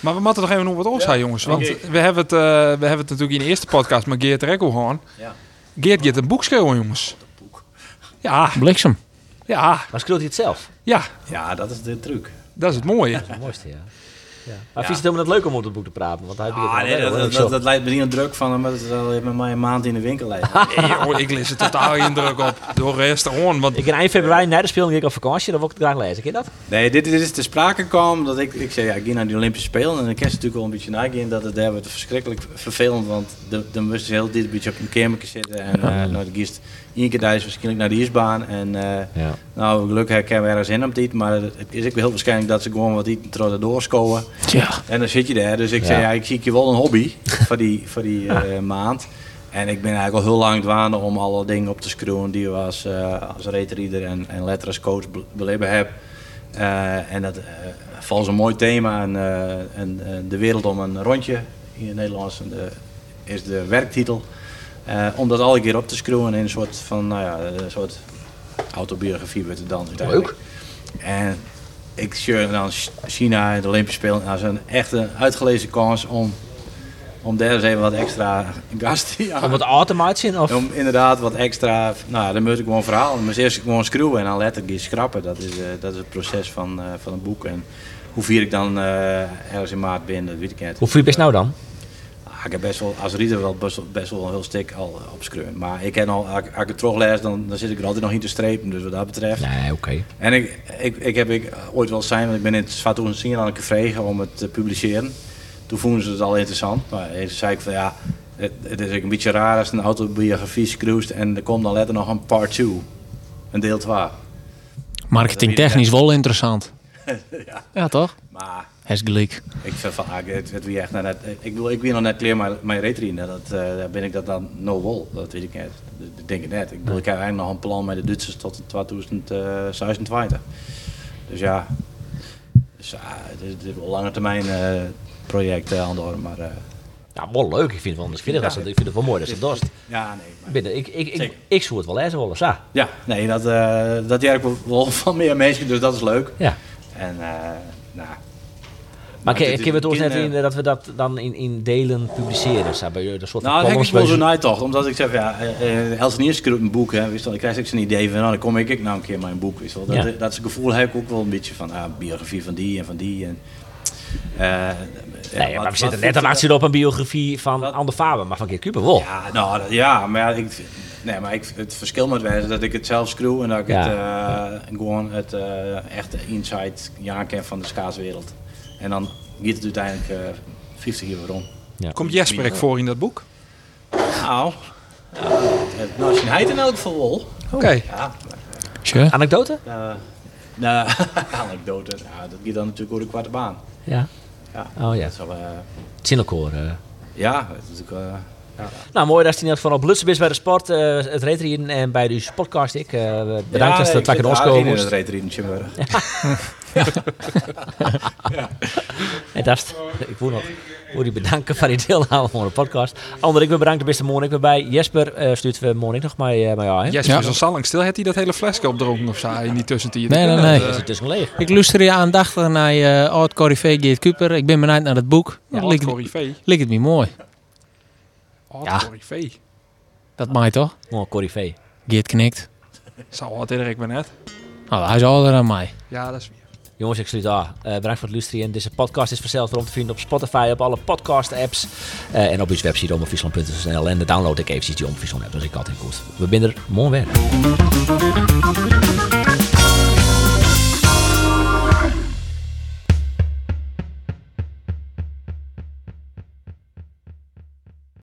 Maar we moeten nog even nog wat oors ja, jongens. Want we hebben, het, uh, we hebben het natuurlijk in de eerste podcast met Geert Rekkel gehad. Ja. Geert gaat een boek schreeuwen, jongens. Ja. Bliksem. Ja. Maar schreeuwt hij het zelf? Ja. Ja, dat is de truc. Dat is het mooie. Dat is het mooiste, ja. Ja. Maar ja. vind je het helemaal net leuk om op het boek te praten? Want hij ah, nee, dat, dat, dat, dat, leidt me niet aan druk van omdat het al met mij een maand in de winkel nee, hoor, ik lees er totaal geen druk op. Door rest gewoon. Want... Ik in eind februari na de spelen ging ik op vakantie, dan wil ik het graag lezen. Ken je dat? Nee, dit, dit is te sprake kwam dat ik, ik zei ja, ik ga naar die Olympische Spelen en ik ken natuurlijk wel een beetje naar dat het daar wordt verschrikkelijk vervelend, want dan moest je heel dit beetje op een kamertje zitten en uh, nou, de gist één keer thuis waarschijnlijk naar de ijsbaan en uh, ja. nou gelukkig heb we ergens in om dit, maar het is ook heel waarschijnlijk dat ze gewoon wat terwijl doorscoren. Ja. En dan zit je daar, dus ik ja. zei ja, ik zie je wel een hobby voor die, voor die uh, maand. En ik ben eigenlijk al heel lang dwaande om alle dingen op te screwen die we als, uh, als reetreader en, en letterscoach beleven heb. Uh, en dat uh, valt een mooi thema en, en de wereld om een rondje in het Nederlands de, is de werktitel. Eh, om dat alle keer op te screwen in een soort van, nou ja, een soort autobiografie wordt het dan uiteindelijk. En ik zie dan China, de Olympische Spelen, als een echte uitgelezen kans om, om daar eens even wat extra gas te Om het automatisch of? Om inderdaad wat extra, nou dan moet ik gewoon verhaal. Maar eerst gewoon schroeven en dan letterlijk schrappen. Dat is, eh, dat is het proces van, eh, van een boek. En hoe vier ik dan eh, ergens in maart binnen, dat weet ik niet. Hoe vier je best nou dan? Ik heb best wel, als reader wel best, wel- best wel een heel stuk al opschreven. Maar ik ken al, als ik- het teruglees, dan, dan zit ik er altijd nog in te strepen. Dus wat dat betreft. Nee, oké. En ik, ik, ik heb ik ooit wel zijn, want ik ben in het Zwarte aan het gevregen om het te publiceren. Toen vonden ze het al interessant. Maar toen zei ik van ja, het, het is een beetje raar als een autobiografie cruist en er komt dan letter nog een part 2. Een deel 2. Marketing technisch wel interessant. ja. Ja, toch? Maar Has gelijk. ik vind van, ah, het, het wie echt net, ik bedoel, ik ben nog net klaar met mijn retrine. Dat eh, daar ben ik dat dan no wol. Dat weet ik niet. Dat, denk ik net. Ik bedoel, ik heb eigenlijk nog een plan met de Duitsers tot 2026. Dus ja, dus, ja het is, het is wel een lange termijn eh, project eh, aan de orde, maar eh, Nou, wel leuk. Ik vind het wel, ik vind het, Ja. ik vind het wel mooi dat ze dorst. ja, nee. Maar, Binnen, ik, ik, ik, ik zou het wel lezen willen, sa. ja, nee, dat, eh dat werkt wel- wel van meer mensen, dus dat is leuk. Ja. En eh nou, Maar ik heb het een, net eh, in dat we dat dan in, in delen publiceren. Bij een soort Nou, dat heb ik wel bij zo'n ze- uittocht. Omdat ik zeg, ja, eh eh, Els Niers schreef een boek, hè, wist je wel. Ik krijg ik zo'n idee van, nou, dan kom ik ik nou een keer mijn boek, wist wel. Dat, Ja. dat gevoel heb ik ook wel een beetje van, ah, biografie van die en van die. En, eh, Nee, maar we zitten net aan op een biografie van Wat? Ander Faber, maar van Keer Kuper wel. Ja, nou, dat- ja, maar ik, nee, maar ik, het verschil met wijze dat ik het zelf screw en dat ik Ja. het, eh, gewoon het eh, echte insight ja ken van de schaatswereld. En dan gaat het uiteindelijk eh 50 jaar rond. Komt Jesper ook voor in dat boek? Nou, ja, het nationaliteit in elk geval wel. Oké. Ja. Anekdote? Uh, nou, anekdote. Ja, dat gaat dan natuurlijk over de kwarte baan. Ja. Ja. Oh ja. Dat is wel, eh, eh. ja, dat is natuurlijk... eh, ja. Nou, mooi dat je geval op Lutsen bent bij de sport, eh, het retrien en bij de podcast. Ik eh, bedankt dat je dat lekker ons komen in het moest. reetrien Chimburg. En dat is het. Ik wil nog wil die bedanken voor die deelname van de podcast. Ander, ik ben bedankt, de beste morgen. Ik ben bij Jesper. eh stuurt we morgen nog maar, uh, maar ja, hè? Jesper Ja. is al zo lang stil. Heeft hij dat hele flesje opdronken of zo in die tussentijd? Nee, nee, Eh, nee. Dat is het tussen leeg. Ik luister je aandachtig naar je oud Corrivé Geert Kuper. Ik ben benieuwd naar het boek. Ja, Ja, lijkt, Corrivé. lijkt het me mooi. Oh, Ja. Corrivé. Dat maakt toch? Oh, Corrivé. Geert knikt. Zou wat ik ben net. Nou, hij is ouder dan mij. Ja, dat is weer. Jongens, ik sluit af. Eh, bedankt voor het luisteren. Deze podcast is vanzelf om te vinden op Spotify, op alle podcast-apps. eh, en op onze website omroepfriesland.nl. En de download ik eventjes die Omroep Friesland app. Dat is ik altijd goed. We zijn er morgen.